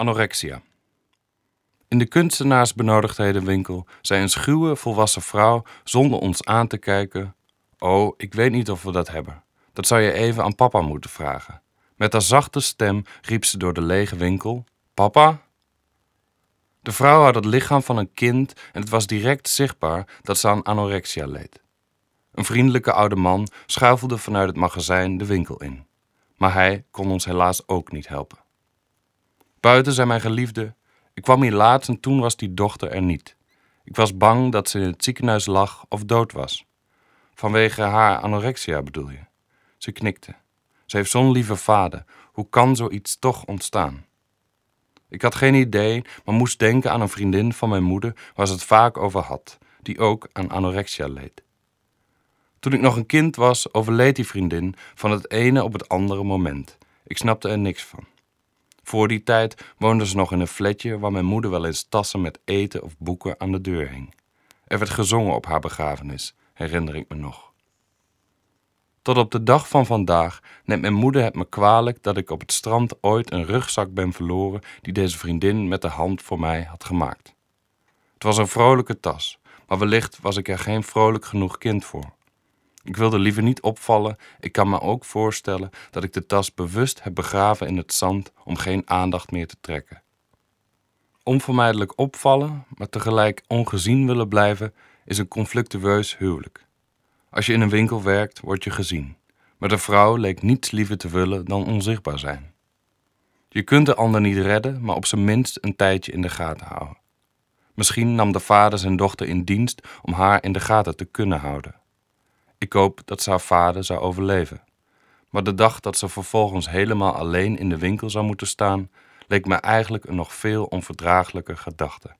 Anorexia. In de kunstenaarsbenodigdhedenwinkel zei een schuwe volwassen vrouw zonder ons aan te kijken: Oh, ik weet niet of we dat hebben. Dat zou je even aan papa moeten vragen. Met haar zachte stem riep ze door de lege winkel: Papa? De vrouw had het lichaam van een kind en het was direct zichtbaar dat ze aan anorexia leed. Een vriendelijke oude man schuifelde vanuit het magazijn de winkel in. Maar hij kon ons helaas ook niet helpen. Buiten zei mijn geliefde: Ik kwam hier laatst en toen was die dochter er niet. Ik was bang dat ze in het ziekenhuis lag of dood was. Vanwege haar anorexia bedoel je? Ze knikte. Ze heeft zo'n lieve vader. Hoe kan zoiets toch ontstaan? Ik had geen idee, maar moest denken aan een vriendin van mijn moeder waar ze het vaak over had, die ook aan anorexia leed. Toen ik nog een kind was, overleed die vriendin van het ene op het andere moment. Ik snapte er niks van. Voor die tijd woonde ze nog in een flatje waar mijn moeder wel eens tassen met eten of boeken aan de deur hing. Er werd gezongen op haar begrafenis, herinner ik me nog. Tot op de dag van vandaag neemt mijn moeder het me kwalijk dat ik op het strand ooit een rugzak ben verloren die deze vriendin met de hand voor mij had gemaakt. Het was een vrolijke tas, maar wellicht was ik er geen vrolijk genoeg kind voor. Ik wilde liever niet opvallen. Ik kan me ook voorstellen dat ik de tas bewust heb begraven in het zand om geen aandacht meer te trekken. Onvermijdelijk opvallen, maar tegelijk ongezien willen blijven, is een conflictueus huwelijk. Als je in een winkel werkt, word je gezien. Maar de vrouw leek niets liever te willen dan onzichtbaar zijn. Je kunt de ander niet redden, maar op zijn minst een tijdje in de gaten houden. Misschien nam de vader zijn dochter in dienst om haar in de gaten te kunnen houden. Ik hoop dat haar vader zou overleven. Maar de dag dat ze vervolgens helemaal alleen in de winkel zou moeten staan, leek me eigenlijk een nog veel onverdraaglijker gedachte.